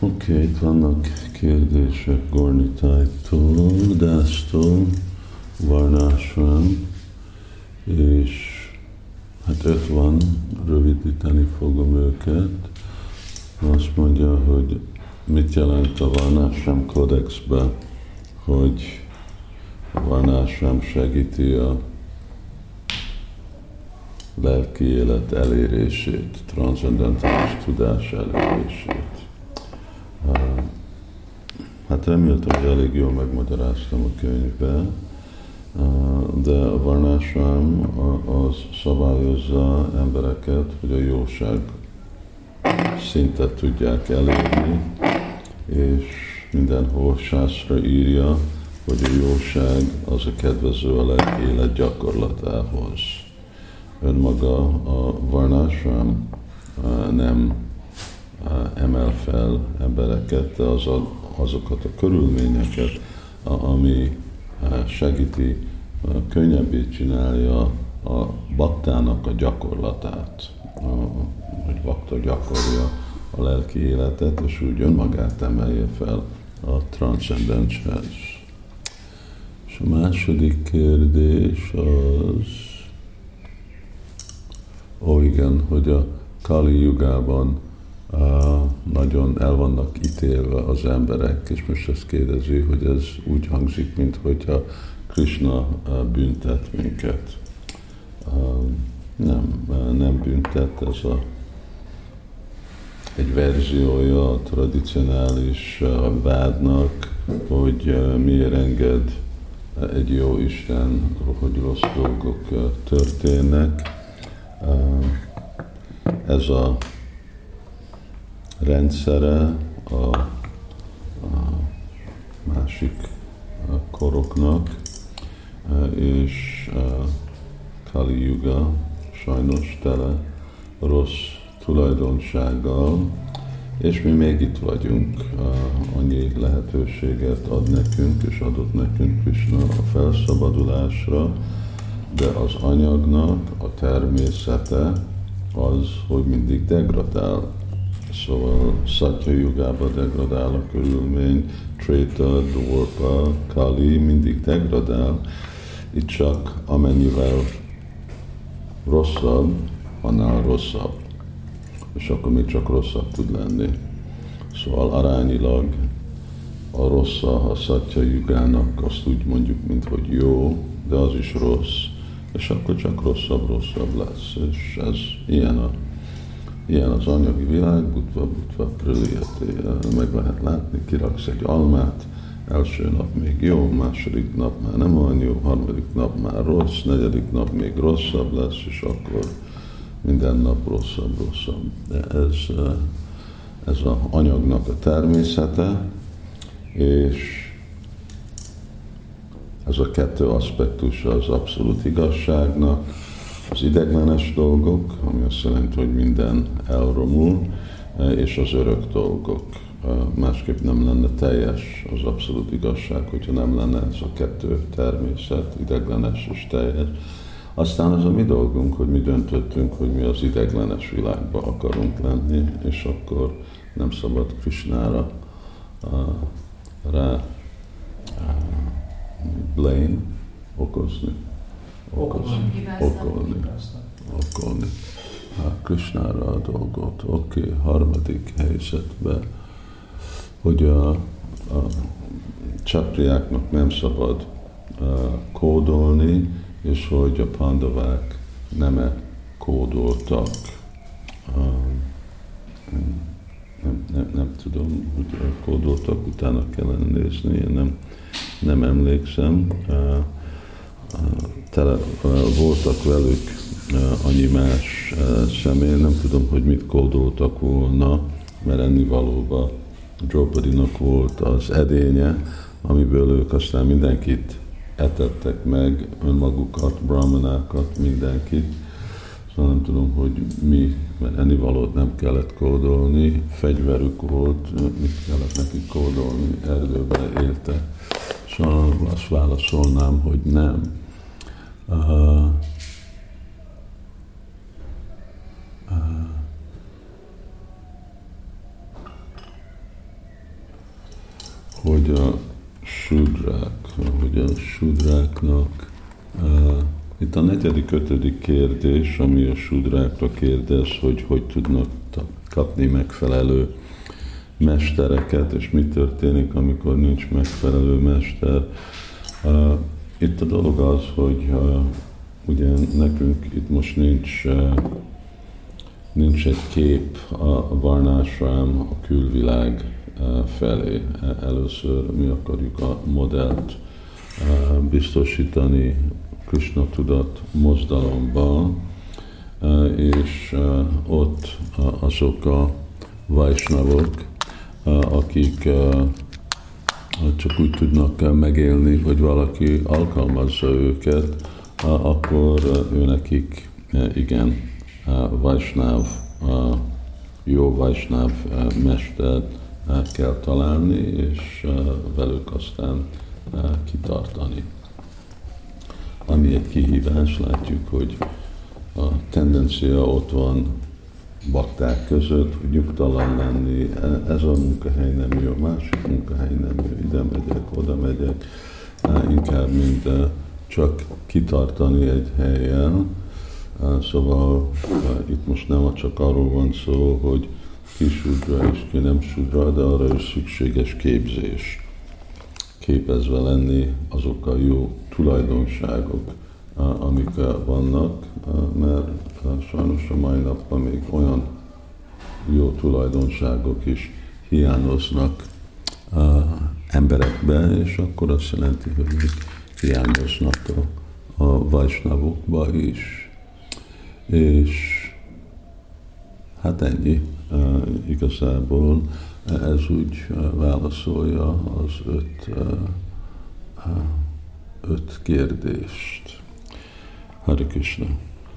Oké, okay, itt vannak kérdések Gornitájtól, Dásztól, Varnásran, és hát öt van, rövidíteni fogom őket. Azt mondja, hogy mit jelent a Varnásram kódexbe, hogy a Varnásram segíti a lelki élet elérését, transzendentális tudás elérését. Reméltem, hogy elég jól megmagyaráztam a könyvbe, de a Varnásram az szabályozza embereket, hogy a jóság szintet tudják elérni, és mindenhol sászra írja, hogy a jóság az a kedvező a lelki élet gyakorlatához. Önmaga a Varnásram nem emel fel embereket, de az a, azokat a körülményeket, ami segíti, könnyebbé csinálja a baktának a gyakorlatát, hogy bakta gyakorja a lelki életet, és úgy önmagát emelje fel a transzcendenshez. És a második kérdés az, ó igen, hogy a Kali jugában nagyon el vannak ítélve az emberek, és most ezt kérdezi, hogy ez úgy hangzik, mint hogyha Krishna büntet minket. Nem, nem büntet, ez a, egy verziója a tradicionális vádnak, hogy miért enged egy jó Isten, hogy rossz dolgok történnek. Ez a rendszere a, a másik koroknak, és Kali Yuga sajnos tele rossz tulajdonsággal, és mi még itt vagyunk, annyi lehetőséget ad nekünk, és adott nekünk Krishna a felszabadulásra, de az anyagnak a természete az, hogy mindig degradál Szóval Satya Yugába degradál a körülmény, Treta, Dwarpa, Kali mindig degradál. Itt csak amennyivel rosszabb, annál rosszabb. És akkor még csak rosszabb tud lenni. Szóval arányilag a rossz a Satya Yugának azt úgy mondjuk, mint hogy jó, de az is rossz, és akkor csak rosszabb, rosszabb lesz. És ez ilyen a Ilyen az anyagi világ, butva, butva, prüliyati, meg lehet látni, kiraksz egy almát, első nap még jó, második nap már nem olyan jó, harmadik nap már rossz, negyedik nap még rosszabb lesz, és akkor minden nap rosszabb, rosszabb. De ez, ez az anyagnak a természete, és ez a kettő aspektusa az abszolút igazságnak, az ideglenes dolgok, ami azt jelenti, hogy minden elromul, és az örök dolgok. Másképp nem lenne teljes az abszolút igazság, hogyha nem lenne ez a kettő természet, ideglenes és teljes. Aztán az a mi dolgunk, hogy mi döntöttünk, hogy mi az ideglenes világba akarunk lenni, és akkor nem szabad Krisnára rá blame okozni okozni, okolni, okolni. Hát Krishnára a dolgot. Oké, okay, harmadik helyzetben, hogy a, a csapriáknak nem szabad uh, kódolni, és hogy a pandavák nem kódoltak. Uh, nem, nem, nem tudom, hogy kódoltak, utána kellene nézni, én nem, nem emlékszem. Uh, tele voltak velük annyi más személy, nem tudom, hogy mit kódoltak volna, mert ennivalóban Draupadinak volt az edénye, amiből ők aztán mindenkit etettek meg, önmagukat, brahmanákat, mindenkit. Szóval nem tudom, hogy mi, mert ennivalót nem kellett kódolni, fegyverük volt, mit kellett nekik kódolni, erdőben éltek. Szóval azt válaszolnám, hogy nem. Uh, uh, hogy a sudrák, hogy a sudráknak uh, itt a negyedik, ötödik kérdés, ami a sudrákra kérdez, hogy hogy tudnak kapni megfelelő mestereket, és mi történik, amikor nincs megfelelő mester. Itt a dolog az, hogy ugye nekünk itt most nincs, nincs egy kép a Varnásrám a külvilág felé. Először mi akarjuk a modellt biztosítani Krishna tudat mozdalomba, és ott azok a vajsnavok, akik csak úgy tudnak megélni, hogy valaki alkalmazza őket, akkor ő nekik igen, Vajsnáv, jó Vajsnáv mestert kell találni, és velük aztán kitartani. Ami egy kihívás, látjuk, hogy a tendencia ott van bakták között, nyugtalan lenni, ez a munkahely nem jó, másik munkahely nem jó, ide megyek, oda megyek, inkább mint csak kitartani egy helyen. Szóval itt most nem csak arról van szó, hogy ki sudra és ki nem sudra, de arra is szükséges képzés. Képezve lenni azok a jó tulajdonságok, amik vannak, mert sajnos a mai napban még olyan jó tulajdonságok is hiányoznak emberekbe, és akkor azt jelenti, hogy még hiányoznak a, a vajsnavokba is. És hát ennyi igazából ez úgy válaszolja az öt, öt kérdést. Hare Krishna.